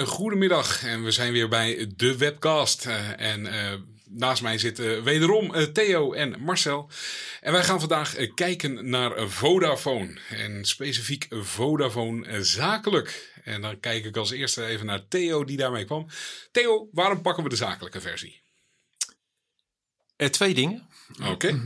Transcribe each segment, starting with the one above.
En een goede middag en we zijn weer bij de webcast. Uh, en uh, naast mij zitten wederom Theo en Marcel. En wij gaan vandaag kijken naar Vodafone. En specifiek Vodafone zakelijk. En dan kijk ik als eerste even naar Theo die daarmee kwam. Theo, waarom pakken we de zakelijke versie? twee dingen. Oké. Okay.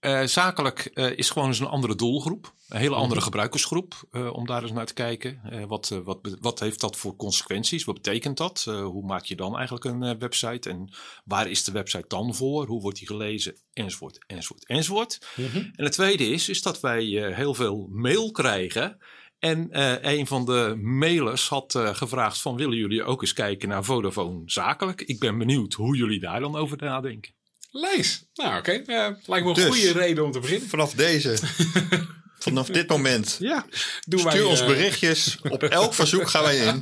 Uh, zakelijk uh, is gewoon eens een andere doelgroep. Een hele andere gebruikersgroep, uh, om daar eens naar te kijken. wat, wat, wat heeft dat voor consequenties? Wat betekent dat? hoe maak je dan eigenlijk een website? En waar is de website dan voor? Hoe wordt die gelezen? Enzovoort, enzovoort, enzovoort. Mm -hmm. En het tweede is, is dat wij heel veel mail krijgen. En een van de mailers had gevraagd van... willen jullie ook eens kijken naar Vodafone zakelijk? Ik ben benieuwd hoe jullie daar dan over nadenken. Lees. Nou, oké. Okay. Uh, lijkt me een dus, goede reden om te beginnen. Vanaf deze. Vanaf dit moment. Ja. Stuur wij, ons uh... berichtjes. Op elk verzoek gaan wij in.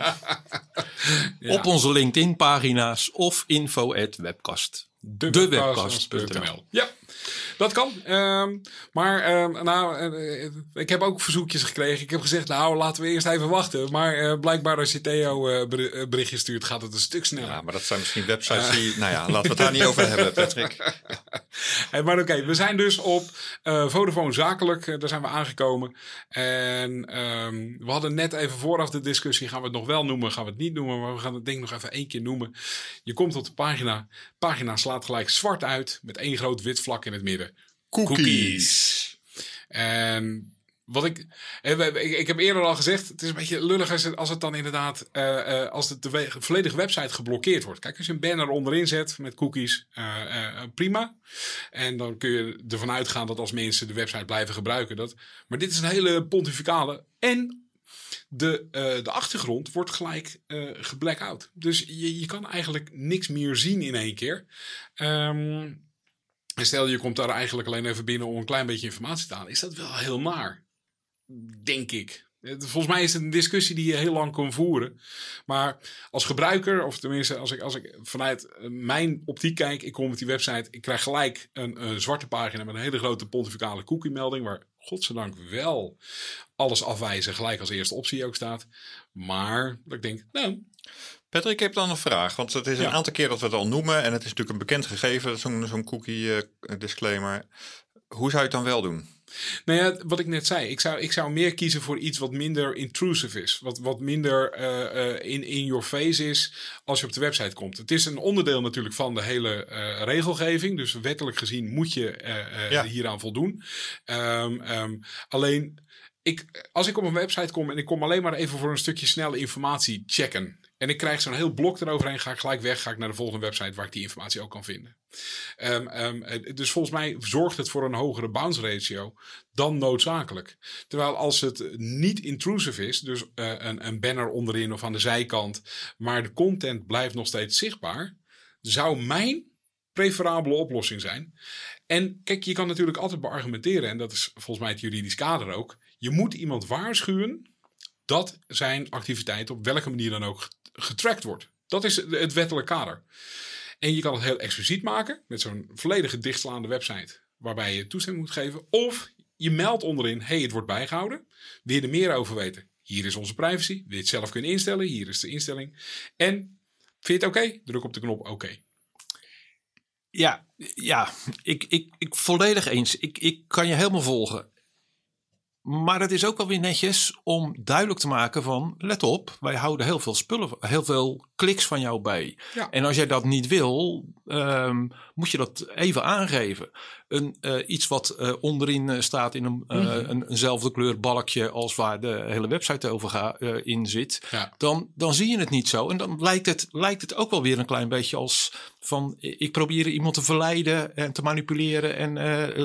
ja. Op onze LinkedIn-pagina's of info at webcast. De, de webcast.nl. Ja. Dat kan. Um, maar um, nou, uh, ik heb ook verzoekjes gekregen. Ik heb gezegd, nou, laten we eerst even wachten. Maar uh, blijkbaar als je Theo uh, berichtjes stuurt, gaat het een stuk sneller. Ja, maar dat zijn misschien websites die... nou ja, laten we het daar niet over hebben, Patrick. hey, maar oké, okay, we zijn dus op Vodafone Zakelijk. daar zijn we aangekomen. En um, we hadden net even vooraf de discussie. Gaan we het nog wel noemen, gaan we het niet noemen? Maar we gaan het ding nog even één keer noemen. Je komt op de pagina. Pagina slaat gelijk zwart uit. Met één groot wit vlak in het midden. Cookies. En wat ik, ik heb eerder al gezegd, het is een beetje lullig als het, als het dan inderdaad, uh, uh, als het de volledige website geblokkeerd wordt. Kijk, als je een banner onderin zet met cookies, uh, prima. En dan kun je ervan uitgaan dat als mensen de website blijven gebruiken. Dat, maar dit is een hele pontificale. En de, de achtergrond wordt gelijk geblackout. Dus je, je kan eigenlijk niks meer zien in één keer. Um, en stel je komt daar eigenlijk alleen even binnen om een klein beetje informatie te halen, is dat wel heel naar. Denk ik. Volgens mij is het een discussie die je heel lang kan voeren. Maar als gebruiker, of tenminste als ik, als ik vanuit mijn optiek kijk, ik kom op die website, ik krijg gelijk een, zwarte pagina met een hele grote pontificale cookie melding, waar godzijdank wel alles afwijzen gelijk als eerste optie ook staat. Maar dat ik denk, nou, Patrick, ik heb dan een vraag. Want het is een aantal keer dat we het al noemen. En het is natuurlijk een bekend gegeven, zo'n zo'n cookie uh, disclaimer. Hoe zou je het dan wel doen? Nou ja, wat ik net zei. Ik zou, ik zou meer kiezen voor iets wat minder intrusive is. Wat, wat minder uh, uh, in, in your face is als je op de website komt. Het is een onderdeel natuurlijk van de hele uh, regelgeving. Dus wettelijk gezien moet je ja. hieraan voldoen. Um, um, alleen, ik, als ik op een website kom en ik kom alleen maar even voor een stukje snelle informatie checken. En ik krijg zo'n heel blok eroverheen. Ga ik gelijk weg. Ga ik naar de volgende website waar ik die informatie ook kan vinden. Um, um, dus volgens mij zorgt het voor een hogere bounce ratio dan noodzakelijk. Terwijl als het niet intrusive is, dus uh, een, een banner onderin of aan de zijkant, maar de content blijft nog steeds zichtbaar, zou mijn preferabele oplossing zijn. En kijk, je kan natuurlijk altijd beargumenteren, en dat is volgens mij het juridisch kader ook. Je moet iemand waarschuwen dat zijn activiteit op welke manier dan ook getracked wordt. Dat is het wettelijk kader. En je kan het heel expliciet maken met zo'n volledige dichtslaande website waarbij je toestemming moet geven. Of je meldt onderin, hey, het wordt bijgehouden. Wil je er meer over weten? Hier is onze privacy. Wil het zelf kunnen instellen? Hier is de instelling. En vind je het oké? Druk op de knop oké. Ja, ja ik, ik, ik volledig eens. Ik, ik kan je helemaal volgen. Maar het is ook wel weer netjes om duidelijk te maken van, let op, wij houden heel veel spullen, heel veel kliks van jou bij. Ja. En als jij dat niet wil, um, moet je dat even aangeven. Een, eh, iets wat eh, onderin eh, staat in een, een, eenzelfde kleur balkje als waar de hele website over ga, in zit, Ja. dan, dan zie je het niet zo. En dan lijkt het, lijkt het ook wel weer een klein beetje als van ik probeer iemand te verleiden en te manipuleren en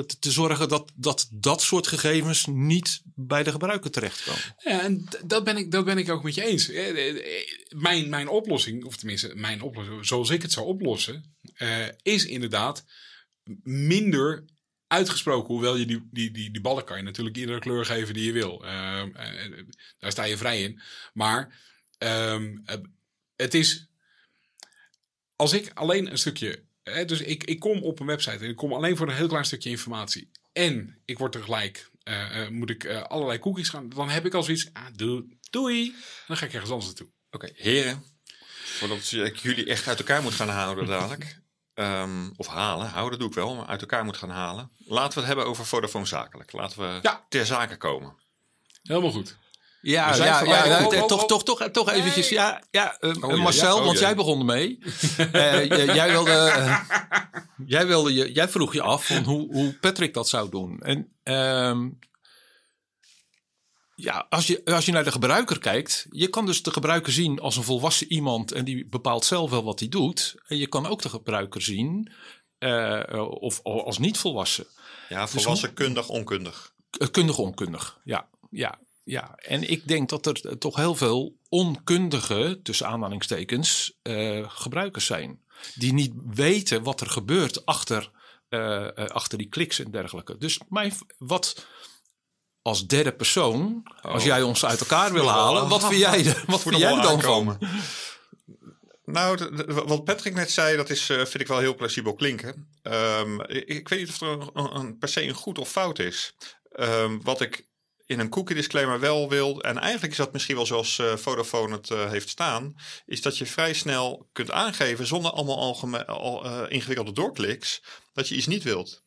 te, te zorgen dat, dat dat soort gegevens niet bij de gebruiker terechtkomen. Ja, en dat ben ik, dat ben ik ook met je eens. Mijn, mijn oplossing, of tenminste mijn oplossing, zoals ik het zou oplossen, is inderdaad minder uitgesproken. Hoewel je die, die, die, die ballen kan je natuurlijk iedere kleur geven die je wil. Ehm, eh, eh, daar sta je vrij in. Maar ehm, eh, het is, als ik alleen een stukje, hè, dus ik, ik kom op een website en ik kom alleen voor een heel klein stukje informatie. En ik word tegelijk, moet ik allerlei cookies gaan, dan heb ik al zoiets, ah, doei, dan ga ik ergens anders naartoe. Oké, heren. Voordat ik jullie echt uit elkaar moet gaan houden dadelijk. Ehm, of halen, houden doe ik wel, maar uit elkaar moet gaan halen. Laten we het hebben over Vodafone zakelijk. Laten we Ja. ter zake komen. Helemaal goed. Ja, ja, ja, Oh, ja, oh, oh, toch, oh. toch, toch, toch eventjes. Ja, ja eh, Oh, ja, Marcel, ja. Oh, want jij begon ermee. Eh, j- jij, wilde, eh, jij, wilde je, jij vroeg je af van hoe, hoe Patrick dat zou doen. En ehm, ja, als je, als je naar de gebruiker kijkt, je kan dus de gebruiker zien als een volwassen iemand en die bepaalt zelf wel wat hij doet. En je kan ook de gebruiker zien eh, of, of als niet volwassen. Ja, volwassen, kundig, onkundig. Kundig onkundig, ja. ja, ja. En ik denk dat er toch heel veel onkundige, tussen aanhalingstekens, eh, gebruikers zijn. Die niet weten wat er gebeurt achter, eh, achter die kliks en dergelijke. Dus mijn, wat als derde persoon, als Oh. jij ons uit elkaar wil halen, wat vind jij, wat vind hem jij dan van? aankomen. Nou, de- de- wat Patrick net zei, dat is, eh, vind ik wel heel plausibel klinken. Ehm, ik, ik weet niet of er een, een, per se een goed of fout is. Ehm, wat ik in een cookie disclaimer wel wil, en eigenlijk is dat misschien wel zoals eh, Vodafone het eh, heeft staan, is dat je vrij snel kunt aangeven, zonder allemaal algeme- al, ingewikkelde doorkliks, dat je iets niet wilt.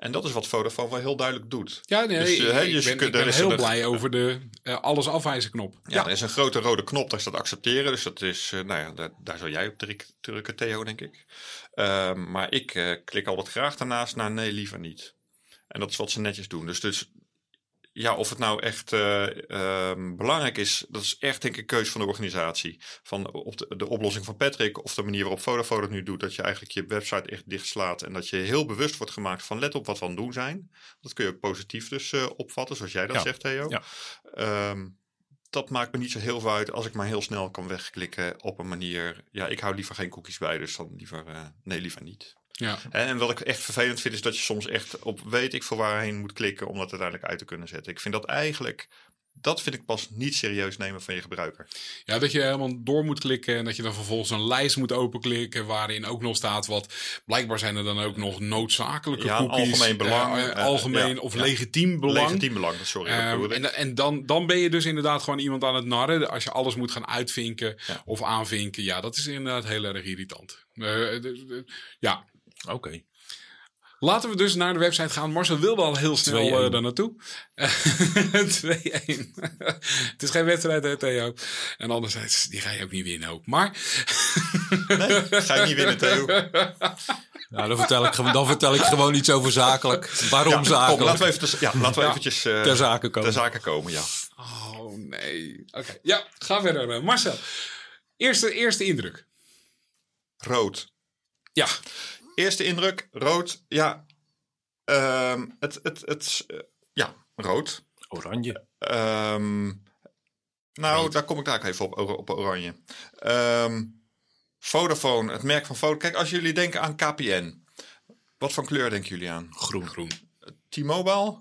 En dat is wat Vodafone wel heel duidelijk doet. Ja, nee, Dus, eh, ik, je ben, ik ben is heel blij over de eh, alles afwijzen knop. Ja, er is een grote rode knop, daar staat accepteren. Dus dat is, eh, nou ja, daar, daar zou jij op druk- drukken, Theo, denk ik. Ehm, maar ik klik altijd graag daarnaast naar nee, liever niet. En dat is wat ze netjes doen. Dus, dus ja, of het nou echt eh, ehm, belangrijk is, dat is echt denk ik een keuze van de organisatie. Van op de, de oplossing van Patrick of de manier waarop Vodafone het nu doet, dat je eigenlijk je website echt dichtslaat en dat je heel bewust wordt gemaakt van let op wat we aan het doen zijn. Dat kun je positief dus eh, opvatten, zoals jij dat Ja. zegt, Theo. Ja. Ehm, dat maakt me niet zo heel veel uit als ik maar heel snel kan wegklikken op een manier. Ja, ik hou liever geen cookies bij, dus dan liever, eh, nee, liever niet. Ja. En wat ik echt vervelend vind, is dat je soms echt op weet ik voor waarheen moet klikken om dat uiteindelijk uit te kunnen zetten. Ik vind dat eigenlijk, dat vind ik pas niet serieus nemen van je gebruiker. ja, dat je helemaal door moet klikken en dat je dan vervolgens een lijst moet openklikken waarin ook nog staat wat. Blijkbaar zijn er dan ook nog noodzakelijke Ja, cookies. algemeen belang, eh, eh, algemeen of ja. legitiem belang. Legitiem belang, sorry. Ehm, en en dan, dan ben je dus inderdaad gewoon iemand aan het narren. Als je alles moet gaan uitvinken Ja. of aanvinken. Ja, dat is inderdaad heel erg irritant. Eh, eh, ja, Oké. Laten we dus naar de website gaan. Marcel wilde al heel snel 2-1. eh daar naartoe. 2-1. het is geen wedstrijd, hè, Theo. En anderzijds, die ga je ook niet winnen ook. Maar... Nee, ga je niet winnen, Theo. Nou, dan vertel, ik, dan vertel ik gewoon iets over zakelijk. Waarom Ja, zakelijk? kom, laten we even, ja, laten we eventjes eh, ter zake komen. ter zake komen. Ja. Oh, nee. Oké, ja, ga verder. eh, Marcel, eerste, eerste indruk. Rood. Ja, Eerste indruk, rood. Ja, Ehm, het, het, het, eh, ja, rood. Oranje. Ehm, nou, Rood. daar kom ik daar even op, op oranje. Ehm, Vodafone, het merk van Vodafone. Kijk, als jullie denken aan KPN, wat voor kleur denken jullie aan? Groen. groen. T-Mobile?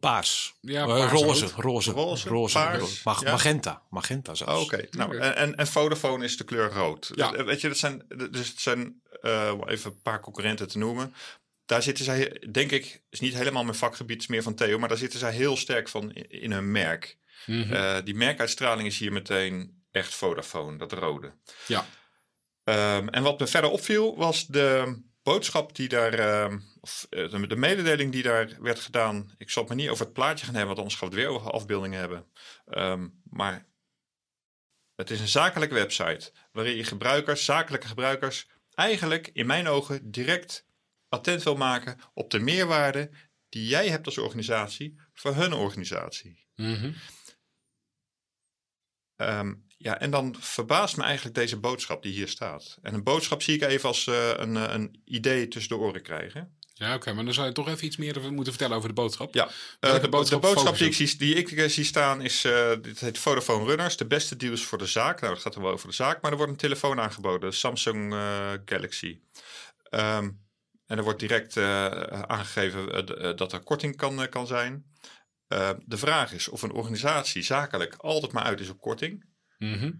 Paars. Ja, Eh, paars, roze, roze. Roze, Roze. paars, roze. Mag- ja. Magenta. Magenta zelfs. Oh, Oké, nou, en, en, en Vodafone is de kleur rood. Ja. Eh, Weet je, dat zijn, dus het zijn eh, om even een paar concurrenten te noemen. Daar zitten zij, denk ik, is niet helemaal mijn vakgebied, is meer van Theo, maar daar zitten zij heel sterk van in, hun merk. Mhm. Eh, die merkuitstraling is hier meteen echt Vodafone, dat rode. Ja. Ehm, en wat me verder opviel was de boodschap die daar, ehm, of eh, de, de mededeling die daar werd gedaan. Ik zal het maar niet over het plaatje gaan hebben, want anders gaan we het weer over afbeeldingen hebben. Ehm, maar het is een zakelijke website waarin je gebruikers, zakelijke gebruikers, eigenlijk in mijn ogen direct attent wil maken op de meerwaarde die jij hebt als organisatie voor hun organisatie. Mhm. Ehm, ja, en dan verbaast me eigenlijk deze boodschap die hier staat. En een boodschap zie ik even als eh, een, eh, een idee tussen de oren krijgen. Ja, oké, maar dan zou je toch even iets meer moeten vertellen over de boodschap. Ja, Eh, de, boodschap de boodschap die ik, zie, die ik eh, zie staan is, eh dit heet Vodafone Runners, de beste deals voor de zaak. Nou, dat gaat dan wel over de zaak, maar er wordt een telefoon aangeboden, Samsung Galaxy. Ehm, en er wordt direct aangegeven dat er korting kan, kan zijn. Eh, de vraag is of een organisatie zakelijk altijd maar uit is op korting. Mhm.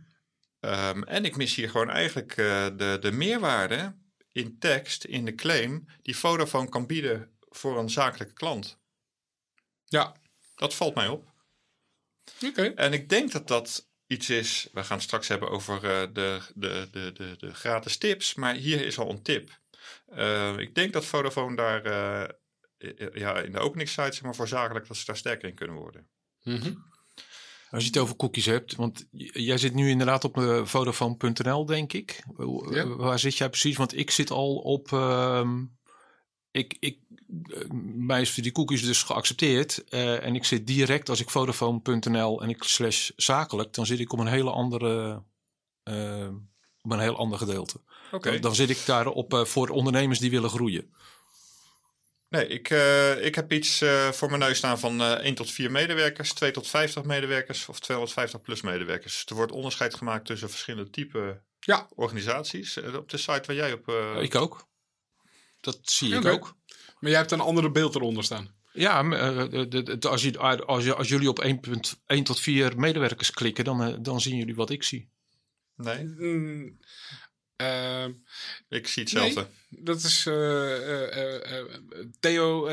Ehm, en ik mis hier gewoon eigenlijk de, de meerwaarde in tekst, in de claim, die Vodafone kan bieden voor een zakelijke klant. Ja, Dat valt mij op. oké. En ik denk dat dat iets is. We gaan het straks hebben over eh, de, de, de, de, de gratis tips. Maar hier is al een tip. Eh, ik denk dat Vodafone daar eh, eh, ja, in de openingssite zeg maar, voor zakelijk dat ze daar sterker in kunnen worden. Mhm. Als je het over cookies hebt, want jij zit nu inderdaad op uh, Vodafone.nl, denk ik. Ja. eh, Waar zit jij precies? Want ik zit al op. ehm, ik, ik, eh, mij is die cookies dus geaccepteerd. eh, en ik zit direct als ik Vodafone.nl en ik slash zakelijk, dan zit ik op een hele andere. eh, op een heel ander gedeelte. Oké. Dan, dan zit ik daar op eh, voor ondernemers die willen groeien. Nee, ik, eh, ik heb iets eh, voor mijn neus staan van eh 1 tot 4 medewerkers, 2 tot 50 medewerkers of 250 plus medewerkers. Er wordt onderscheid gemaakt tussen verschillende type Ja. organisaties. Op de site waar jij op... eh, ik ook. Dat zie ik ook. Maar jij hebt een andere beeld eronder staan. Ja, eh, als, je, als, je, als jullie op 1.1 tot 4 medewerkers klikken, dan, dan zien jullie wat ik zie. Nee, Ehm, ik zie hetzelfde. Nee. dat is eh, eh, eh, Theo,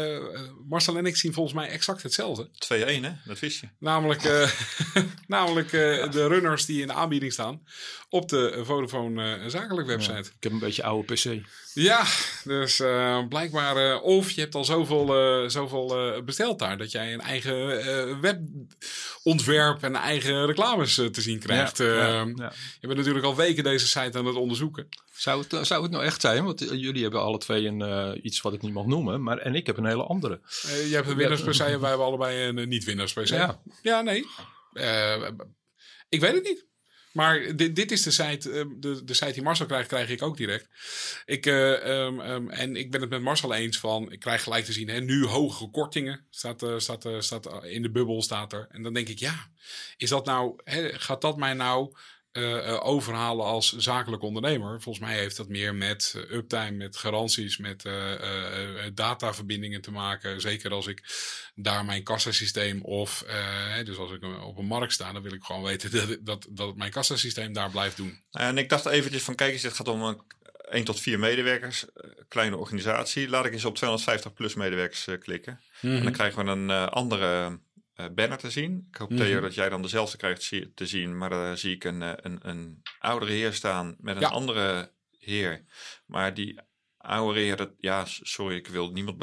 Marcel en ik zien volgens mij exact hetzelfde. 2-1 hè, dat wist je. Namelijk, eh, namelijk eh, de runners die in de aanbieding staan op de Vodafone eh, zakelijk website. Ik heb een beetje oude PC. Ja, dus eh, blijkbaar, of je hebt al zoveel, eh, zoveel besteld daar, dat jij een eigen eh, webontwerp en eigen reclames te zien krijgt. Ja, Eh, ja, ja. Je bent natuurlijk al weken deze site aan het onderzoeken. Zou, het, zou het nou echt zijn? Want eh, jullie hebben alle twee een, eh, iets wat ik niet mag noemen, maar, en ik heb een hele andere. Eh, je hebt een winnaars per se en wij hebben allebei een niet-winnaars per se. Ja. Ja, nee. Ik weet het niet. Maar dit, dit is de site, de, de site die Marcel krijgt, krijg ik ook direct. Ik, eh, ehm, ehm, en ik ben het met Marcel eens van, ik krijg gelijk te zien, hè, nu hogere kortingen, staat, staat, staat in de bubbel, staat er. En dan denk ik, ja, is dat nou, hè, gaat dat mij nou eh, eh, overhalen als zakelijk ondernemer? Volgens mij heeft dat meer met eh, uptime, met garanties, met dataverbindingen te maken. Zeker als ik daar mijn kassasysteem of, dus als ik op een markt sta, dan wil ik gewoon weten dat, dat, dat mijn kassasysteem daar blijft doen. En ik dacht eventjes van, kijk eens, dit gaat om een 1 tot 4 medewerkers, kleine organisatie. Laat ik eens op 250 plus medewerkers klikken. En dan krijgen we een andere banner te zien. Ik hoop, Mhm. Theo, dat jij dan dezelfde krijgt zie- te zien. Maar daar zie ik een, eh, een, een oudere heer staan met een Ja. andere heer. Maar die oude heer, dat, ja, sorry, ik wil niemand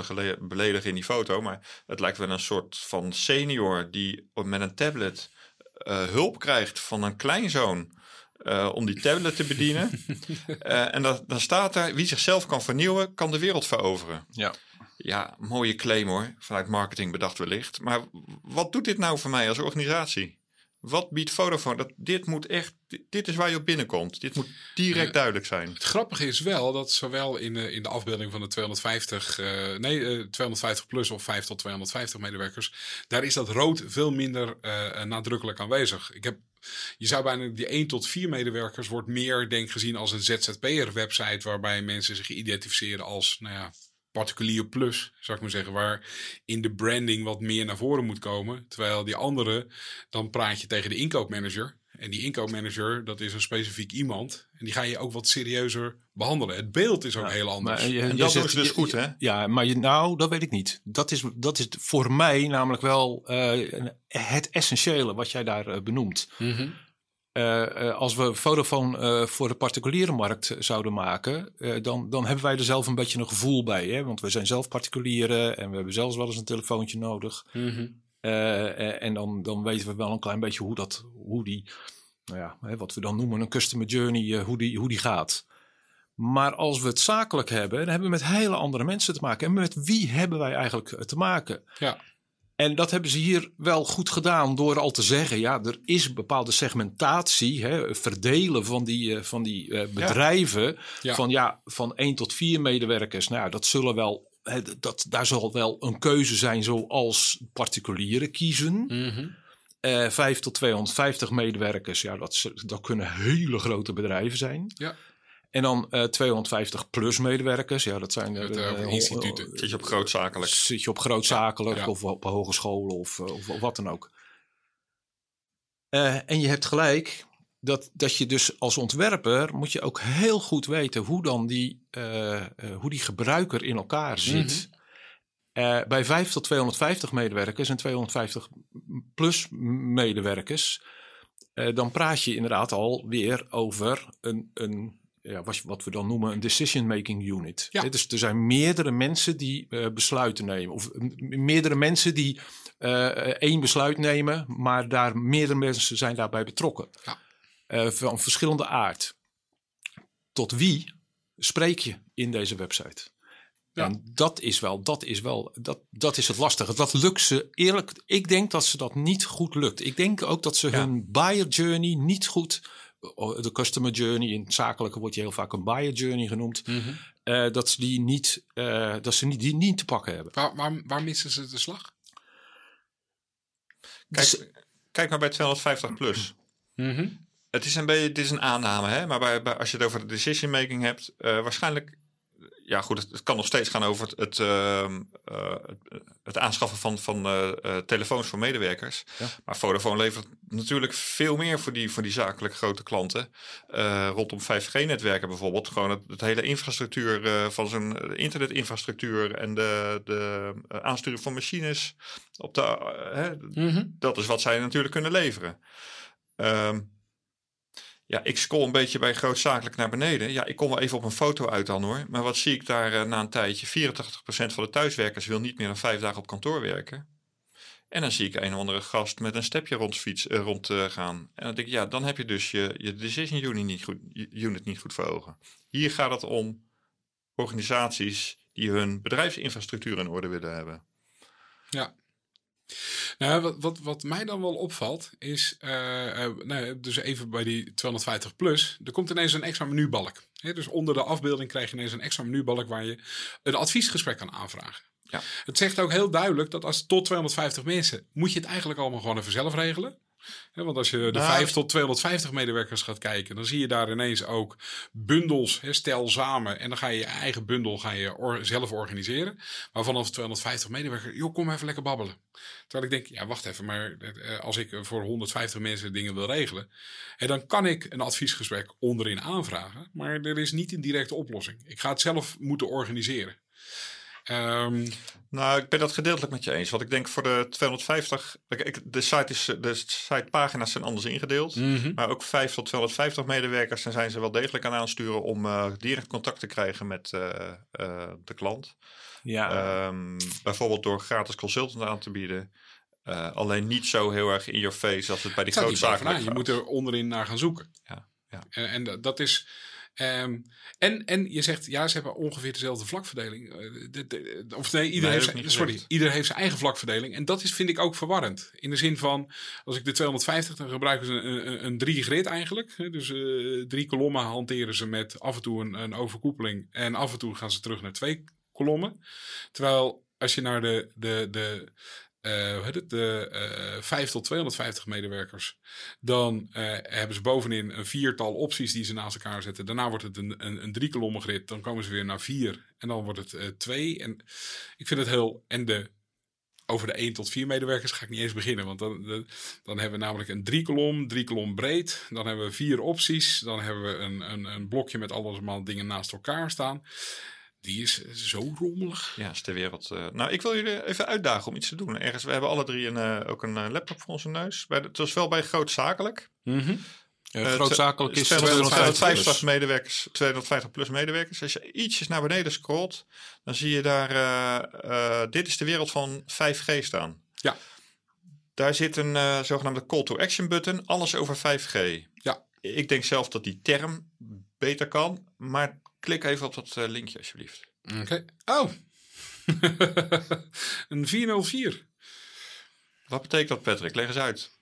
beledigen in die foto. Maar het lijkt wel een soort van senior die met een tablet eh, hulp krijgt van een kleinzoon. eh, om die tablet te bedienen. Eh, en dan, dan staat er: wie zichzelf kan vernieuwen, kan de wereld veroveren. Ja. Ja, mooie claim hoor. Vanuit marketing bedacht wellicht. Maar wat doet dit nou voor mij als organisatie? Wat biedt Vodafone? Dat, dit moet echt, dit, is waar je op binnenkomt. Dit moet direct duidelijk zijn. Het grappige is wel dat zowel in de, in de afbeelding van de 250, eh, nee, eh, 250 plus of 5 tot 250 medewerkers, daar is dat rood veel minder eh, nadrukkelijk aanwezig. Ik heb, je zou bijna die 1 tot 4 medewerkers wordt meer denk gezien als een ZZP'er website waarbij mensen zich identificeren als, nou ja, particulier plus, zou ik maar zeggen, waar in de branding wat meer naar voren moet komen. Terwijl die andere, dan praat je tegen de inkoopmanager. En die inkoopmanager, dat is een specifiek iemand. En die ga je ook wat serieuzer behandelen. Het beeld is ook Ja, heel anders. Maar, je- En je dat zegt- ze dus je- goed, hè? Ja, maar je, nou, dat weet ik niet. Dat is, dat is voor mij namelijk wel eh, het essentiële wat jij daar eh, benoemt. Mhm. Eh, als we Vodafone eh, voor de particuliere markt zouden maken, eh, dan, dan hebben wij er zelf een beetje een gevoel bij. Hè? Want we zijn zelf particulieren en we hebben zelfs wel eens een telefoontje nodig. Mhm. Eh, eh, en dan, dan weten we wel een klein beetje hoe, dat, hoe die, nou ja, hè, wat we dan noemen een customer journey, eh, hoe, die, hoe die gaat. Maar als we het zakelijk hebben, dan hebben we met hele andere mensen te maken. En met wie hebben wij eigenlijk eh, te maken? Ja. En dat hebben ze hier wel goed gedaan door al te zeggen: ja, er is een bepaalde segmentatie, hè, verdelen van die, eh, van die eh, bedrijven. Ja. Van ja, van 1 tot 4 medewerkers. Nou, dat zullen wel. hè, Dat, daar zal wel een keuze zijn zoals particulieren kiezen. Eh 5 tot 250 medewerkers, ja, dat, dat kunnen hele grote bedrijven zijn. Ja. En dan eh 250 plus medewerkers, ja, dat zijn Met, eh, eh, instituten. Zit je op grootzakelijk. Zit je op grootzakelijk Ja. of op hogescholen of, of, of wat dan ook. En je hebt gelijk dat, dat je dus als ontwerper moet je ook heel goed weten hoe dan die, hoe die gebruiker in elkaar zit. Eh, bij 5 tot 250 medewerkers en 250 plus medewerkers, dan praat je inderdaad alweer over een, een ja, wat, wat we dan noemen een decision-making unit. Ja. Dus er zijn meerdere mensen die eh, besluiten nemen. Of meerdere mensen die eh, één besluit nemen, maar daar meerdere mensen zijn daarbij betrokken. Ja. Eh, van verschillende aard. Tot wie spreek je in deze website? Ja. En dat is wel, dat is wel, dat, dat is het lastige. Dat lukt ze eerlijk. Ik denk dat ze dat niet goed lukt. Ik denk ook dat ze Ja. hun buyer journey niet goed, de customer journey in het zakelijke wordt je heel vaak een buyer journey genoemd, Mhm. eh, dat ze die niet, eh, dat ze niet, die niet te pakken hebben. Waar, waar, waar missen ze de slag? Dus- Kijk, kijk maar bij 250 plus. Mhm. Het is een beetje, dit is een aanname, hè? maar bij, bij- als je het over de decision making hebt, eh, waarschijnlijk, ja goed, het, het kan nog steeds gaan over het, het, ehm, eh, het, aanschaffen van, van eh, eh, telefoons voor medewerkers. Ja. Maar Vodafone levert natuurlijk veel meer voor die, voor die zakelijk grote klanten. Rondom 5G-netwerken bijvoorbeeld, gewoon het, het hele infrastructuur van zijn internetinfrastructuur en de, de aansturing van machines op de, hè, Mhm. dat is wat zij natuurlijk kunnen leveren. Ehm, ja, ik scroll een beetje bij grootzakelijk naar beneden. Ja, ik kom wel even op een foto uit dan hoor. Maar wat zie ik daar eh, na een tijdje? 84% van de thuiswerkers wil niet meer dan vijf dagen op kantoor werken. En dan zie ik een of andere gast met een stepje rondfiets, eh, rond eh, gaan. En dan denk ik, ja, dan heb je dus je, je decision unit niet, goed, unit niet goed voor ogen. Hier gaat het om organisaties die hun bedrijfsinfrastructuur in orde willen hebben. Ja. Nou, wat, wat, wat mij dan wel opvalt is, eh, eh, nou, dus even bij die 250 plus, er komt ineens een extra menubalk. Hè, dus onder de afbeelding krijg je ineens een extra menubalk waar je een adviesgesprek kan aanvragen. Ja. Het zegt ook heel duidelijk dat als tot 250 mensen, moet je het eigenlijk allemaal gewoon even zelf regelen. Want als je de Nou, 5 tot 250 medewerkers gaat kijken, dan zie je daar ineens ook bundels, stel samen. En dan ga je je eigen bundel ga je or- zelf organiseren. Maar vanaf 250 medewerkers, joh, kom even lekker babbelen. Terwijl ik denk, ja, wacht even, maar eh, als ik voor 150 mensen dingen wil regelen, dan kan ik een adviesgesprek onderin aanvragen. Maar er is niet een directe oplossing. Ik ga het zelf moeten organiseren. Ehm, Nou, ik ben dat gedeeltelijk met je eens. Want ik denk voor de 250... kijk, ik- De, site is, de sitepagina's zijn anders ingedeeld. mhm. Maar ook 5 tot 250 medewerkers... dan zijn ze wel degelijk aan aansturen... om eh, direct contact te krijgen met eh, eh, de klant. Ja, Ehm, bijvoorbeeld door gratis consultant aan te bieden. Eh, alleen niet zo heel erg in your face... als het bij die grootzakelijk bovenaan. Je moet er onderin naar gaan zoeken. Ja, ja. En, dat is. Ehm, en, en je zegt, ja, ze hebben ongeveer dezelfde vlakverdeling. Eh, de- de- of nee, ieder, Nee, heeft zijn, sorry, ieder heeft zijn eigen vlakverdeling. En dat is, vind ik ook verwarrend. In de zin van, als ik de 250, dan gebruiken ze een, een, een drie grid eigenlijk. Dus eh, drie kolommen hanteren ze met af en toe een, een overkoepeling. En af en toe gaan ze terug naar twee kolommen. Terwijl als je naar de, de, de, eh, de eh 5 tot 250 medewerkers. Dan eh, hebben ze bovenin een viertal opties die ze naast elkaar zetten. Daarna wordt het een, een, een drie kolommen grid. Dan komen ze weer naar vier. En dan wordt het twee. En ik vind het heel. En de. Over de 1 tot 4 medewerkers ga ik niet eens beginnen. Want dan, dan hebben we namelijk een drie kolom, drie kolom breed. Dan hebben we vier opties. Dan hebben we een, een, een blokje met allemaal dingen naast elkaar staan. Die is zo rommelig. Ja, is ter wereld. eh. nou, ik wil jullie even uitdagen om iets te doen. Ergens, we hebben alle drie een, eh, ook een eh, laptop voor onze neus. Bij de, het was wel bij grootzakelijk. eh, eh, grootzakelijk is 250 250 250 medewerkers, 250 plus medewerkers. Als je ietsjes naar beneden scrolt, dan zie je daar, eh, eh, dit is de wereld van 5G staan. Ja. Daar zit een eh, zogenaamde call to action button, alles over 5G. Ja. Ik denk zelf dat die term beter kan. Maar klik even op dat eh, linkje alsjeblieft. Oké. Oh. een 404. Wat betekent dat, Patrick? Leg eens uit.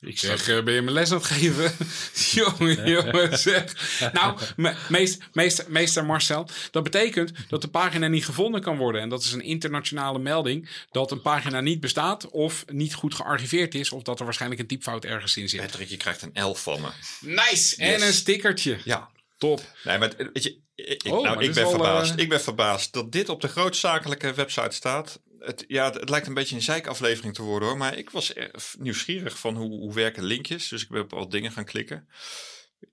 Ik Zeg, eh, ben je mijn les aan het geven? jongen, jongen, zeg. Nou, me- meest, meester, meester Marcel, dat betekent dat de pagina niet gevonden kan worden. En dat is een internationale melding dat een pagina niet bestaat of niet goed gearchiveerd is. Of dat er waarschijnlijk een typfout ergens in zit. Patrick, je krijgt een 11 van me. Nice! En een stickertje. Ja. Top. Nee, maar weet je, ik, Oh, maar nou, ik ben verbaasd. eh, Ik ben verbaasd dat dit op de grootzakelijke website staat. Het, ja, het, het lijkt een beetje een zeikaflevering te worden hoor. Maar ik was erg nieuwsgierig van hoe, hoe werken linkjes. Dus ik ben op al dingen gaan klikken.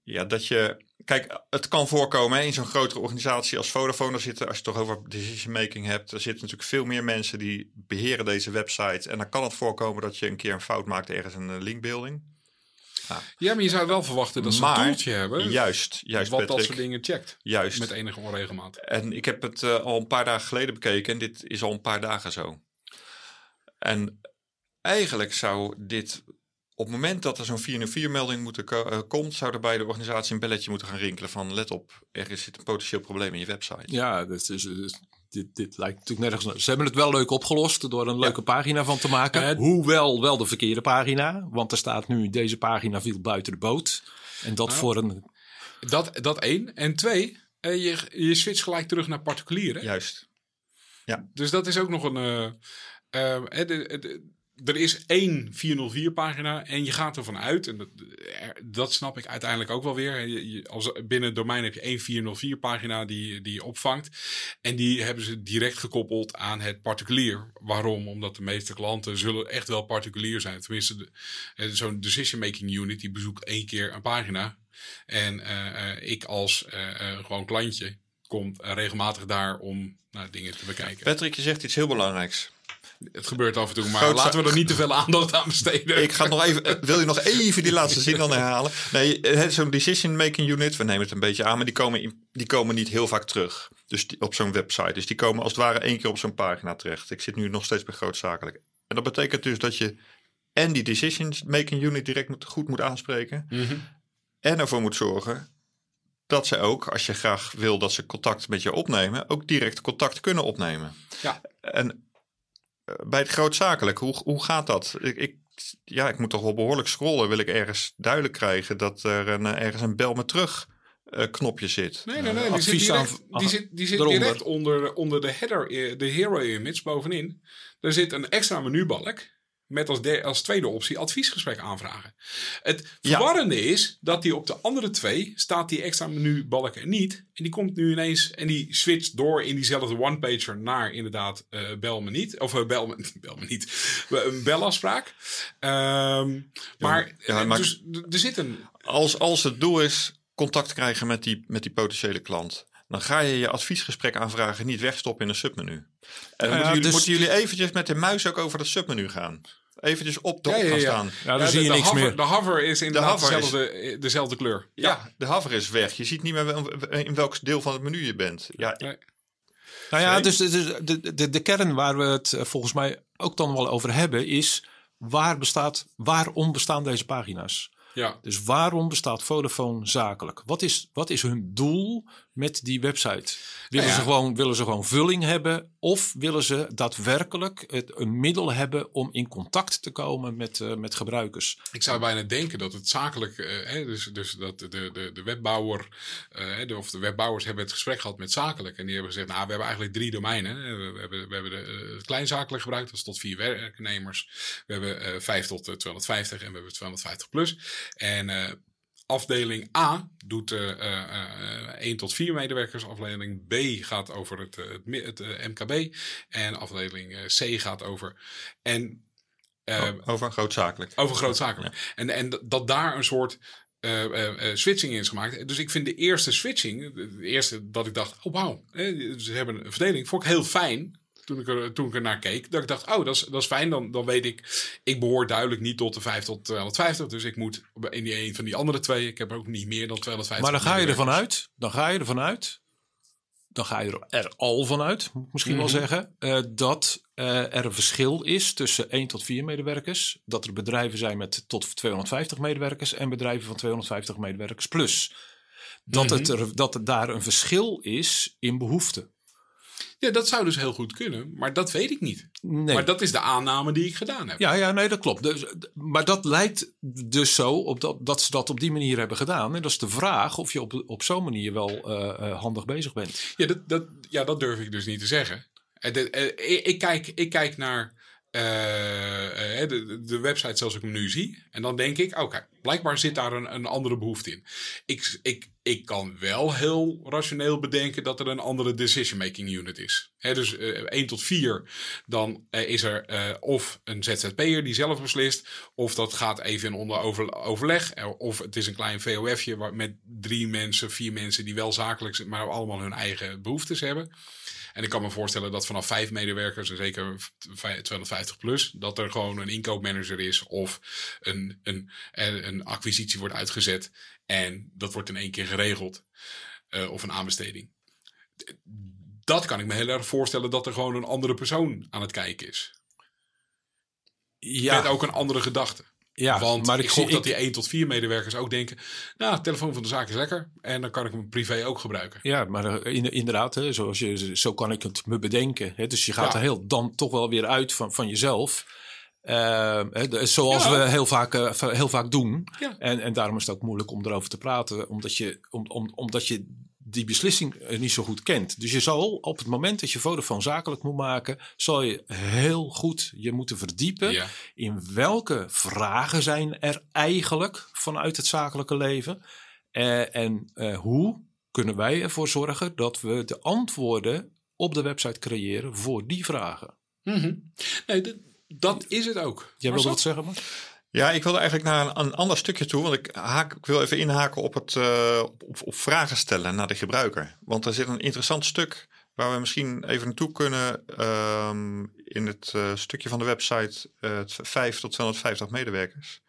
Ja, dat je... Kijk, het kan voorkomen hè, in zo'n grotere organisatie als Vodafone. Zitten, als je het toch over decision making hebt, er zitten natuurlijk veel meer mensen die beheren deze website. En dan kan het voorkomen dat je een keer een fout maakt ergens in een linkbuilding. Ja, maar je zou wel verwachten dat ze Maar- een toeltje hebben. Juist, juist wat dat soort dingen checkt. Juist. Met enige onregelmaat. En ik heb het eh, al een paar dagen geleden bekeken en dit is al een paar dagen zo. En eigenlijk zou dit, op het moment dat er zo'n 404-melding moeten ko- eh, komt, zou er bij de organisatie een belletje moeten gaan rinkelen van let op, er zit een potentieel probleem in je website. Ja, dat is, dus, dit, dit lijkt natuurlijk nergens. Ze hebben het wel leuk opgelost door een leuke pagina van te maken. Hoewel wel de verkeerde pagina. Want er staat nu deze pagina viel buiten de boot. En dat Nou. voor een. Dat, dat één. En twee, eh, je, je switcht gelijk terug naar particulier. Hè? Juist. Dus dat is ook nog een. eh, eh, hè, de- de- er is één 404-pagina en je gaat ervan uit, en dat, dat snap ik uiteindelijk ook wel weer. Als, binnen het domein heb je één 404-pagina die, die je opvangt. En die hebben ze direct gekoppeld aan het particulier. Waarom? Omdat de meeste klanten zullen echt wel particulier zijn. Tenminste, zo'n decision-making unit die bezoekt één keer een pagina. En eh, eh, ik als eh, gewoon klantje kom regelmatig daar om nou, dingen te bekijken. Patrick, je zegt iets heel belangrijks. Het gebeurt af en toe, maar Groot- laten we er niet te veel aandacht aan besteden. Ik ga nog even, eh, wil je nog even die laatste zin dan herhalen? Nee, is zo'n decision making unit, we nemen het een beetje aan, maar die komen, in- die komen niet heel vaak terug. Dus die, op zo'n website. Dus die komen als het ware één keer op zo'n pagina terecht. Ik zit nu nog steeds bij grootzakelijk. En dat betekent dus dat je en die decision making unit direct moet, goed moet aanspreken. Mhm. En ervoor moet zorgen dat ze ook, als je graag wil dat ze contact met je opnemen, ook direct contact kunnen opnemen. Ja. En eh, bij het grootzakelijk, hoe, hoe gaat dat? Ik, ik, ja, ik moet toch wel behoorlijk scrollen. Wil ik ergens duidelijk krijgen dat er een, eh, ergens een bel me terug eh, knopje zit. Nee, nee, nee. Die zit advies aan- direct, die zit, die zit direct onder, onder de header, eh, de hero image bovenin. Daar zit een extra menubalk met als, als tweede optie adviesgesprek aanvragen. Het Ja. verwarrende is dat die op de andere twee staat die extra menubalk er niet. En die komt nu ineens en die switcht door in diezelfde one-pager naar inderdaad eh, bel me niet. Of eh, bel, me, bel me niet. Een belafspraak. Ehm, maar ja, eh, maar- dus, er zit een... Als, als het doel is contact krijgen met die, met die potentiële klant, dan ga je je adviesgesprek aanvragen niet wegstoppen in een submenu. En moeten, jullie, dus- moeten jullie eventjes met de muis ook over dat submenu gaan. Eventjes op de Ja, op ja, gaan staan. Ja, dan Ja, zie de, je de niks hover, meer. De hover is inderdaad hover is- dezelfde, eh, dezelfde kleur. Ja, de hover is weg. Je ziet niet meer in welk deel van het menu je bent. Ja, Nee. Nou ja, dus, dus de, de, de kern waar we het eh, volgens mij ook dan wel over hebben is waar bestaat, waarom bestaan deze pagina's? Ja. Dus waarom bestaat Vodafone zakelijk? Wat is, wat is hun doel met die website? Willen, Nou ja. ze gewoon, willen ze gewoon vulling hebben? Of willen ze daadwerkelijk het, een middel hebben om in contact te komen met, eh, met gebruikers? Ik zou bijna denken dat het zakelijk, eh, hè, dus, dus dat de, de, de webbouwer, eh, de, of de webbouwers hebben het gesprek gehad met zakelijk. En die hebben gezegd, nou, we hebben eigenlijk drie domeinen. We, hebben, we hebben de, het kleinzakelijk gebruikt, dat is tot vier werknemers. We hebben 5 tot eh, 250 en we hebben 250 plus. En afdeling A doet eh eh, eh, 1 tot 4 medewerkers. Afdeling B gaat over het, eh, het, eh, MKB. En afdeling eh, C gaat over... En, eh, over grootzakelijk. over grootzakelijk. En, en dat- daar een soort eh, eh, eh, switching in is gemaakt. Dus ik vind de eerste switching, de eerste dat ik dacht, oh wauw, ze hebben een verdeling, vond ik heel fijn. Toen ik, er, toen ik er naar keek, dat ik dacht, oh, dat is, dat is fijn. Dan, dan weet ik, ik behoor duidelijk niet tot de 5 tot 250. Dus ik moet in die een van die andere twee, ik heb ook niet meer dan 250. Maar dan ga je ervan uit, dan ga je ervan uit, dan ga je er, er al van uit, moet ik misschien Mhm. wel zeggen, eh, dat eh, er een verschil is tussen 1 tot 4 medewerkers. Dat er bedrijven zijn met tot 250 medewerkers en bedrijven van 250 medewerkers plus. dat, Mhm. het er, dat er daar een verschil is in behoeften. Ja, dat zou dus heel goed kunnen, maar dat weet ik niet. Nee. Maar dat is de aanname die ik gedaan heb. Ja, ja, nee, dat klopt. Dus, maar dat lijkt dus zo op dat, dat ze dat op die manier hebben gedaan. En dat is de vraag of je op, op zo'n manier wel eh, eh, handig bezig bent. Ja, dat, dat, ja, dat durf ik dus niet te zeggen. Eh, ik kijk, ik kijk naar eh, eh, de, de website zoals ik hem nu zie. En dan denk ik, oké, blijkbaar zit daar een, een andere behoefte in. Ik, ik, ik kan wel heel rationeel bedenken dat er een andere decision-making unit is. Hè, dus eh 1 tot 4, dan is er of een ZZP'er die zelf beslist, of dat gaat even in onder over, overleg, of het is een klein VOF'je waar- met drie mensen, vier mensen die wel zakelijk zijn, maar allemaal hun eigen behoeftes hebben. En ik kan me voorstellen dat vanaf vijf medewerkers, en zeker v- 250 plus, dat er gewoon een inkoopmanager is of een, een, een, een acquisitie wordt uitgezet en dat wordt in één keer geregeld. eh, of een aanbesteding. Dat kan ik me heel erg voorstellen dat er gewoon een andere persoon aan het kijken is. Ja, Met ook een andere gedachte. Ja Want maar ik ik, gok dat die 1 tot 4 medewerkers ook denken... nou, de telefoon van de zaak is lekker en dan kan ik hem privé ook gebruiken. Ja, maar eh, in- inderdaad, hè, zoals je, zo kan ik het me bedenken. Hè, dus je gaat Ja. er heel, dan toch wel weer uit van, van jezelf. Ehm, de- zoals Ja. we heel vaak, eh, heel vaak doen. Ja. En, en daarom is het ook moeilijk om erover te praten, omdat je, om, om, omdat je die beslissing eh, niet zo goed kent. Dus je zal op het moment dat je Vodafone zakelijk moet maken, zal je heel goed je moeten verdiepen Ja. in welke vragen zijn er eigenlijk vanuit het zakelijke leven Eh, en eh, hoe kunnen wij ervoor zorgen dat we de antwoorden op de website creëren voor die vragen. Mhm. Nee, dat, is het ook. Jij Maar wilde zo- wat zeggen, man? Ja, ik wilde eigenlijk naar een, een ander stukje toe. Want ik, haak, ik wil even inhaken op, het, eh, op, op vragen stellen naar de gebruiker. Want er zit een interessant stuk waar we misschien even naartoe kunnen. ehm, in het eh, stukje van de website. het 5 tot 250 medewerkers.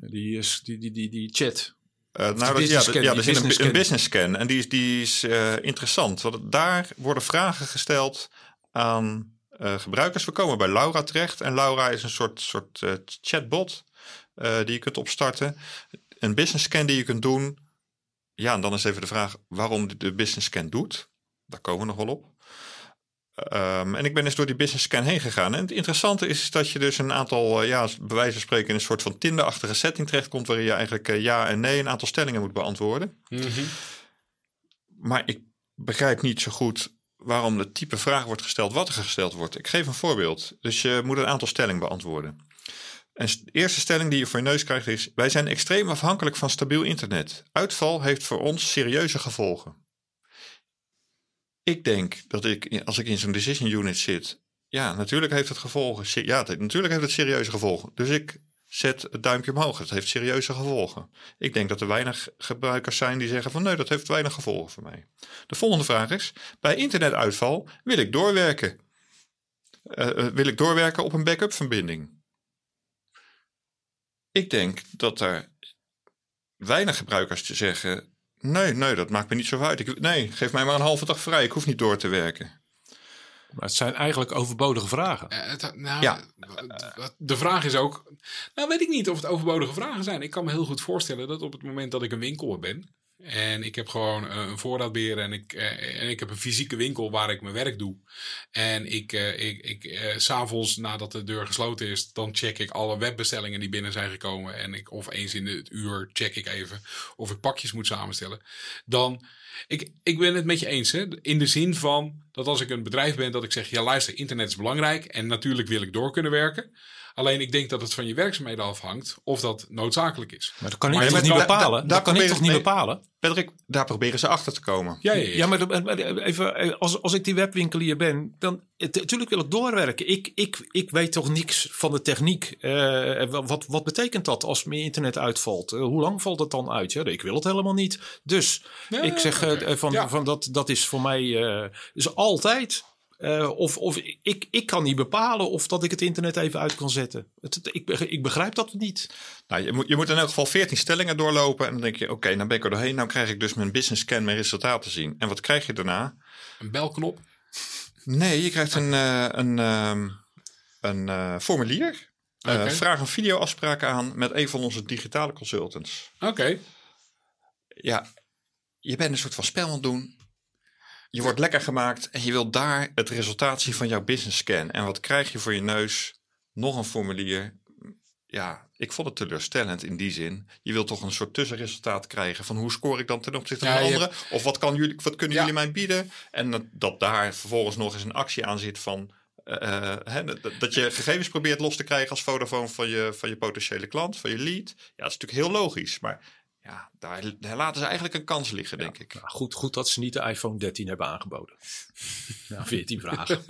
Die, is, die, die, die, die chat. Eh, nou, dat, ja, scan, ja, die er zit een, business een scan. business scan. En die is, die is eh, interessant. Want daar worden vragen gesteld aan eh, gebruikers. We komen bij Laura terecht. En Laura is een soort, soort eh, chatbot eh, die je kunt opstarten. Een business scan die je kunt doen. Ja, en dan is even de vraag waarom de- business scan doet. Daar komen we nog wel op. Ehm, en ik ben eens door die business scan heen gegaan. En het interessante is dat je dus een aantal, eh, ja, bij wijze van spreken, in een soort van Tinder-achtige setting terechtkomt. Waarin je eigenlijk eh, ja en nee een aantal stellingen moet beantwoorden. Mhm. Maar ik begrijp niet zo goed waarom de type vraag wordt gesteld wat er gesteld wordt. Ik geef een voorbeeld. Dus je moet een aantal stellingen beantwoorden. De eerste stelling die je voor je neus krijgt is: Wij zijn extreem afhankelijk van stabiel internet. Uitval heeft voor ons serieuze gevolgen. Ik denk dat ik, als ik in zo'n decision unit zit, ja, natuurlijk heeft het gevolgen. Ja, natuurlijk heeft het serieuze gevolgen. Dus ik zet het duimpje omhoog. Het heeft serieuze gevolgen. Ik denk dat er weinig gebruikers zijn die zeggen van nee, dat heeft weinig gevolgen voor mij. De volgende vraag is: bij internetuitval wil ik doorwerken. Eh, eh, wil ik doorwerken op een backup verbinding? Ik denk dat er weinig gebruikers te zeggen: nee, nee, dat maakt me niet zo uit. Ik, nee, geef mij maar een halve dag vrij. Ik hoef niet door te werken. Maar het zijn eigenlijk overbodige vragen. Eh, het- nou, Ja. De vraag is ook. Nou, weet ik niet of het overbodige vragen zijn. Ik kan me heel goed voorstellen dat op het moment dat ik een winkel ben. En ik heb gewoon eh, een voorraadbeheer en ik, eh, en ik heb een fysieke winkel waar ik mijn werk doe. En ik, eh, ik, ik s'avonds nadat de deur gesloten is, dan check ik alle webbestellingen die binnen zijn gekomen. En ik, of eens in het uur check ik even of ik pakjes moet samenstellen. Dan, ik, ik ben het met je eens. Hè? In de zin van dat als ik een bedrijf ben, dat ik zeg: ja, luister, internet is belangrijk. En natuurlijk wil ik door kunnen werken. Alleen ik denk dat het van je werkzaamheden afhangt of dat noodzakelijk is. Maar dat kan ik Maar toch je niet bepalen? da- dat daar kan ik toch niet bepalen? Patrick, daar proberen ze achter te komen. Ja, ja, ja. Ja, maar, even, eh, als, als ik die webwinkelier ben, dan natuurlijk wil ik doorwerken. Ik, ik, ik weet toch niks van de techniek. Eh, wat, wat betekent dat als mijn internet uitvalt? Eh, hoe lang valt het dan uit? Ja, ik wil het helemaal niet. Dus Ja, ik zeg eh, van, Ja. van dat, dat is voor mij eh, dus altijd. Eh, of of ik, ik kan niet bepalen of dat ik het internet even uit kan zetten. Het, het- ik, beg- ik begrijp dat niet. Nou, je, moet, je moet in elk geval 14 stellingen doorlopen. En dan denk je: oké, dan ben ik er doorheen. Nou krijg ik dus mijn business scan, mijn resultaten zien. En wat krijg je daarna? Een belknop. Nee, je krijgt een, eh, een, ehm, een eh, formulier. Eh, Oké. vraag een videoafspraak aan met een van onze digitale consultants. Oké. Ja, je bent een soort van spel aan het doen. Je wordt lekker gemaakt en je wilt daar het resultaat zien van jouw business scan. En wat krijg je voor je neus? Nog een formulier. Ja, ik vond het teleurstellend in die zin. Je wilt toch een soort tussenresultaat krijgen van hoe scoor ik dan ten opzichte van anderen? Of wat, kan jullie, wat kunnen Ja. jullie mij bieden? En dat, dat daar vervolgens nog eens een actie aan zit van... hè, dat, dat je gegevens probeert los te krijgen als Vodafone van je, van je potentiële klant, van je lead. Ja, dat is natuurlijk heel logisch. Maar ja, daar, daar laten ze eigenlijk een kans liggen, denk ik. Nou, goed, goed dat ze niet de iPhone 13 hebben aangeboden. Nou, 14 vragen.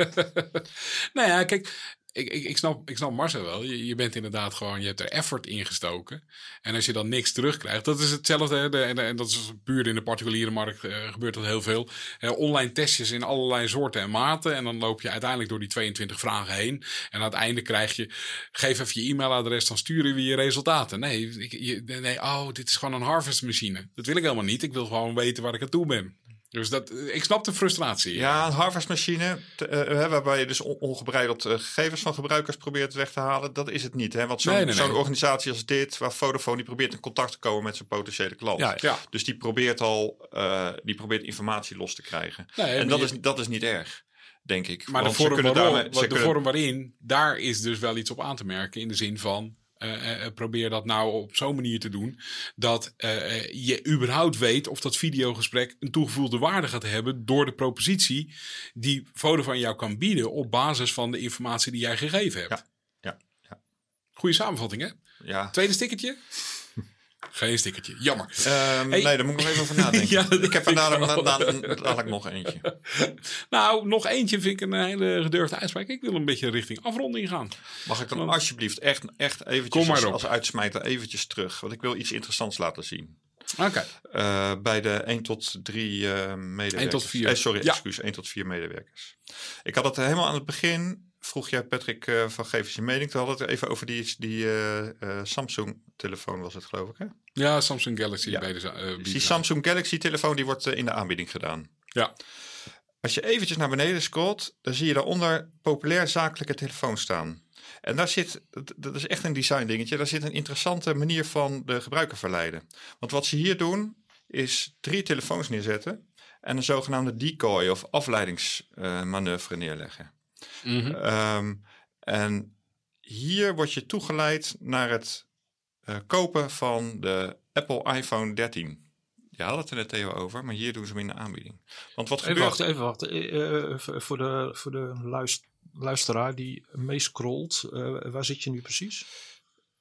nou ja, kijk, ik, ik, ik, snap, ik snap Marcel wel. Je, je bent inderdaad gewoon, je hebt er effort in gestoken. En als je dan niks terugkrijgt, dat is hetzelfde. hè, En, dat is puur in de particuliere markt eh, gebeurt dat heel veel. Eh, online testjes in allerlei soorten en maten. En dan loop je uiteindelijk door die 22 vragen heen. En aan het einde krijg je, geef even je e-mailadres, dan sturen we je resultaten. Nee, ik, nee, oh, dit is gewoon een harvestmachine. Dat wil ik helemaal niet. Ik wil gewoon weten waar ik aan toe ben. Dus dat, ik snap de frustratie. Ja, een harvestmachine, eh, hè, waarbij je dus on- ongebreideld eh, gegevens van gebruikers probeert weg te halen, dat is het niet. Hè? Want zo'n Nee, nee, nee. zo'n organisatie als dit, waar Vodafone, die probeert in contact te komen met zijn potentiële klant. Ja, Ja. Dus die probeert al, eh, die probeert informatie los te krijgen. En dat, je- is, dat is niet erg, denk ik. Maar de Want vorm, waarom, daarmee- de kunnen- vorm waarin, daar is dus wel iets op aan te merken. In de zin van, eh, eh, probeer dat nou op zo'n manier te doen. Dat eh, eh, je überhaupt weet of dat videogesprek een toegevoegde waarde gaat hebben. Door de propositie die Vodafone jou kan bieden. Op basis van de informatie die jij gegeven hebt. Ja, ja, ja. Goeie samenvatting hè? Ja. Tweede stickertje? Geen stickertje, jammer. Hey. Nee, daar moet ik nog even over nadenken. Ja, ik heb er dadelijk, nog eentje. Nou, nog eentje vind ik een hele gedurfde uitspraak. Ik wil een beetje richting afronding gaan. Mag ik dan Want- alsjeblieft echt, echt eventjes als, uitsmijter eventjes terug? Want ik wil iets interessants laten zien. Oké. Eh, bij de 1 tot 3 eh medewerkers. 1 tot 4. Eh, sorry, Ja. excuus. 1 tot 4 medewerkers. Ik had het helemaal aan het begin. Vroeg jij Patrick eh, van geef eens je mening. Toen hadden we het even over die, die eh, eh, Samsung telefoon was het geloof ik hè? Ja, Samsung Galaxy Ja. bij de die. Samsung Galaxy telefoon die wordt in de aanbieding gedaan. Ja. Als je eventjes naar beneden scrolt, dan zie je daaronder populair zakelijke telefoon staan. En daar zit, dat- dat is echt een design dingetje, daar zit een interessante manier van de gebruiker verleiden. Want wat ze hier doen, is drie telefoons neerzetten en een zogenaamde decoy of afleidingsmanoeuvre neerleggen. Mhm. Ehm, en hier word je toegeleid naar het eh, kopen van de Apple iPhone 13. Je had het er net even over, maar hier doen ze hem in de aanbieding. Want wat Even gebeurt... wachten, even wachten. Eh, eh, voor de, voor de luist- luisteraar die meescrolt, eh, waar zit je nu precies?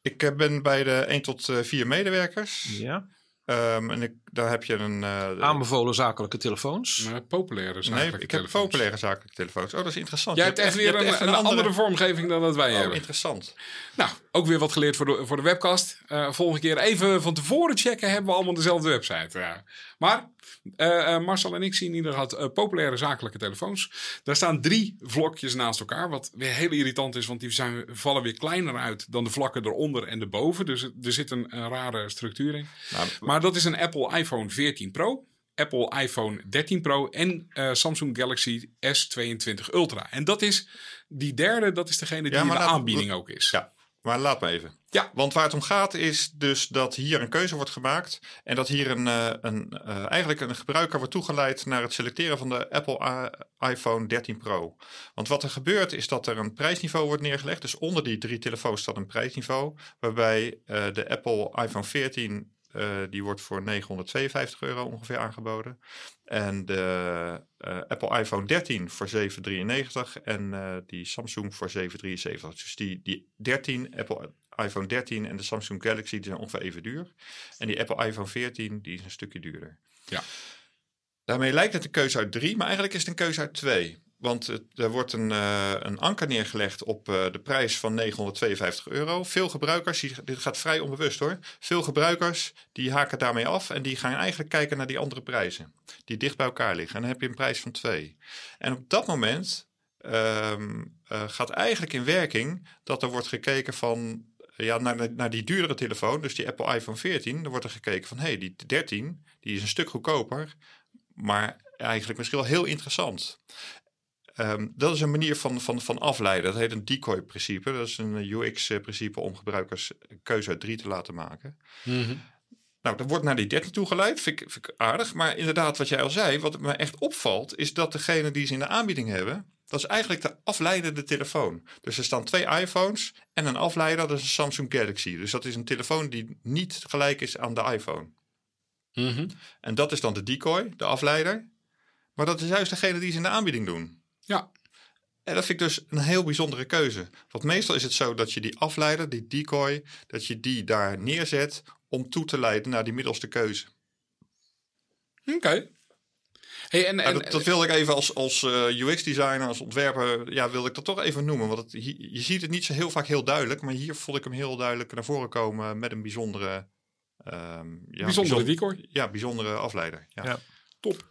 Ik ben bij de 1 tot eh, 4 medewerkers. Ja. Ehm, en ik, daar heb je een... eh, Aanbevolen zakelijke telefoons. Maar populaire nee, zakelijke ik heb populaire zakelijke telefoons. Oh, dat is interessant. Jij Je hebt echt weer hebt een, echt een andere... vormgeving dan dat wij Oh, hebben. interessant. Nou, ook weer wat geleerd voor de, voor de webcast. Eh, volgende keer even van tevoren checken. Hebben we allemaal dezelfde website. Ja. Maar eh, eh, Marcel en ik zien in ieder geval populaire zakelijke telefoons. Daar staan drie vlokjes naast elkaar. Wat weer heel irritant is, want die zijn, vallen weer kleiner uit dan de vlakken eronder en erboven. Dus er er zit een, een rare structuur in. Nou, Maar dat is een Apple iPhone 14 Pro, Apple iPhone 13 Pro en eh, Samsung Galaxy S22 Ultra. En dat is die derde, dat is degene die Ja, in de laat- aanbieding ook is. Ja, maar laat me even. Ja. Want waar het om gaat is dus dat hier een keuze wordt gemaakt. En dat hier een, eh, een, eh, eigenlijk een gebruiker wordt toegeleid naar het selecteren van de Apple iPhone 13 Pro. Want wat er gebeurt is dat er een prijsniveau wordt neergelegd. Dus onder die drie telefoons staat een prijsniveau. Waarbij de Apple iPhone 14, eh, die wordt voor 952 euro ongeveer aangeboden. En de eh, Apple iPhone 13 voor 793 en eh, die Samsung voor 773. Dus die, die 13, Apple iPhone 13 en de Samsung Galaxy die zijn ongeveer even duur. En die Apple iPhone 14 die is een stukje duurder. Ja. Daarmee lijkt het een keuze uit drie, maar eigenlijk is het een keuze uit twee. Want er wordt een, eh, een anker neergelegd op eh, de prijs van 952 euro. Veel gebruikers, dit gaat vrij onbewust hoor. Veel gebruikers die haken daarmee af en die gaan eigenlijk kijken naar die andere prijzen. Die dicht bij elkaar liggen. En dan heb je een prijs van twee. En op dat moment ehm, eh, gaat eigenlijk in werking dat er wordt gekeken van ja, naar, naar die duurdere telefoon, dus die Apple iPhone 14, dan wordt er gekeken van hé, hey, die 13, die is een stuk goedkoper, maar eigenlijk misschien wel heel interessant. Ehm, dat is een manier van, van, van afleiden. Dat heet een decoy-principe. Dat is een UX-principe om gebruikers een keuze uit drie te laten maken. Mhm. Nou, dat wordt naar die 13 toe geleid. Vind ik, vind ik aardig. Maar inderdaad, wat jij al zei, wat me echt opvalt, is dat degene die ze in de aanbieding hebben, dat is eigenlijk de afleidende telefoon. Dus er staan twee iPhones en een afleider, dat is een Samsung Galaxy. Dus dat is een telefoon die niet gelijk is aan de iPhone. Mhm. En dat is dan de decoy, de afleider. Maar dat is juist degene die ze in de aanbieding doen. Ja. En dat vind ik dus een heel bijzondere keuze. Want meestal is het zo dat je die afleider, die decoy, dat je die daar neerzet om toe te leiden naar die middelste keuze. Oké. Hey, en, en, dat, dat wilde ik even als, als eh, UX-designer, als ontwerper, ja, wilde ik dat toch even noemen. Want het, je ziet het niet zo heel vaak heel duidelijk, maar hier vond ik hem heel duidelijk naar voren komen met een bijzondere... ehm, ja, bijzondere bijzon- decoy. Ja, bijzondere afleider. Ja. Ja. Top.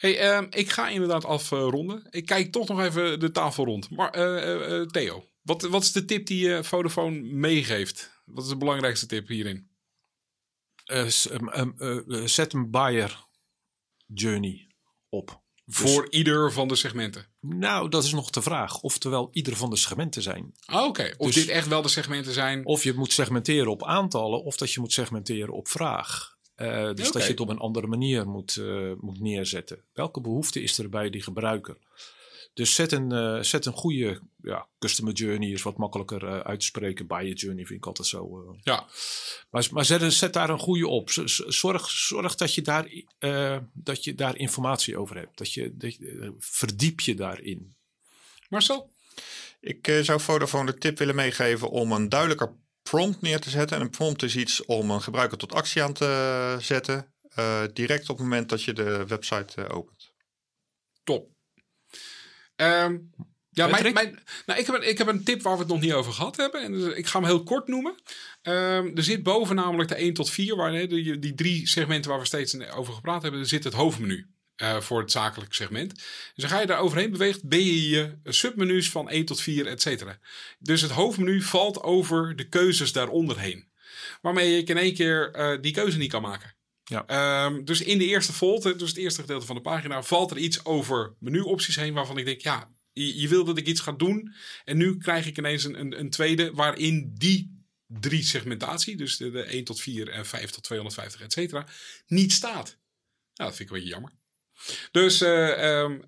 Hey, ehm, ik ga inderdaad afronden. ik kijk toch nog even de tafel rond. Maar eh, eh, eh, Theo, wat, wat is de tip die je Vodafone meegeeft? Wat is de belangrijkste tip hierin? Eh, s- em, em, eh, eh, zet een buyer journey op. Dus- Voor ieder van de segmenten. Nou, dat is nog de vraag. Oftewel, ieder van de segmenten zijn. Ah, Oké, of Dus- dit echt wel de segmenten zijn. Of je moet segmenteren op aantallen, of dat je moet segmenteren op vraag. Eh, dus dat je het op een andere manier moet, eh, moet neerzetten. Welke behoefte is er bij die gebruiker? Dus zet een, eh, zet een goede ja, customer journey, is wat makkelijker eh, uit te spreken. Buyer journey vind ik altijd zo. eh. Ja, Maar, maar zet, zet daar een goede op. Zorg, zorg dat, je daar, eh, dat je daar informatie over hebt. Dat je, dat je- verdiep je daarin. Marcel? Ik eh, zou Vodafone de tip willen meegeven om een duidelijker prompt neer te zetten. En een prompt is iets om een gebruiker tot actie aan te zetten. eh, direct op het moment dat je de website eh, opent. Top. Ehm, ja, mijn, mijn, nou, ik, heb een, ik heb een tip waar we het nog niet over gehad hebben. En dus ik ga hem heel kort noemen. Ehm, er zit boven namelijk de 1 tot 4, waar, hè, die, die drie segmenten waar we steeds over gepraat hebben, er zit het hoofdmenu. Eh, voor het zakelijke segment. Dus dan ga je daar overheen beweegt, ben je je submenu's van 1 tot 4, et cetera. Dus het hoofdmenu valt over de keuzes daaronder heen. Waarmee ik in één keer eh, die keuze niet kan maken. Ja. Ehm, dus in de eerste fold, dus het eerste gedeelte van de pagina, valt er iets over menuopties heen waarvan ik denk, ja, je, je wil dat ik iets ga doen. En nu krijg ik ineens een, een, een tweede waarin die drie segmentatie, dus de, de 1 tot 4 en 5 tot 250, et cetera, niet staat. Nou, dat vind ik een beetje jammer. Dus eh, ehm,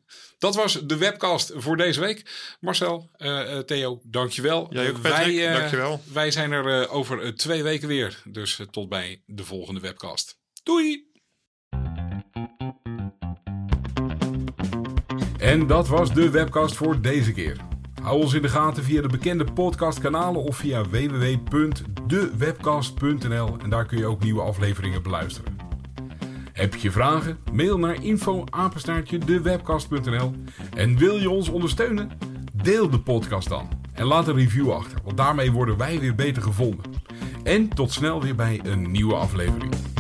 dat was de webcast voor deze week. Marcel, eh, eh, Theo, dankjewel. Jij ook, Patrick. wij, Dankjewel. Wij zijn er eh, over twee weken weer. Dus tot bij de volgende webcast. Doei! En dat was de webcast voor deze keer. Hou ons in de gaten via de bekende podcastkanalen of via www.dewebcast.nl en daar kun je ook nieuwe afleveringen beluisteren. Heb je vragen? Mail naar info@dewebcast.nl en wil je ons ondersteunen? Deel de podcast dan en laat een review achter, want daarmee worden wij weer beter gevonden. En tot snel weer bij een nieuwe aflevering.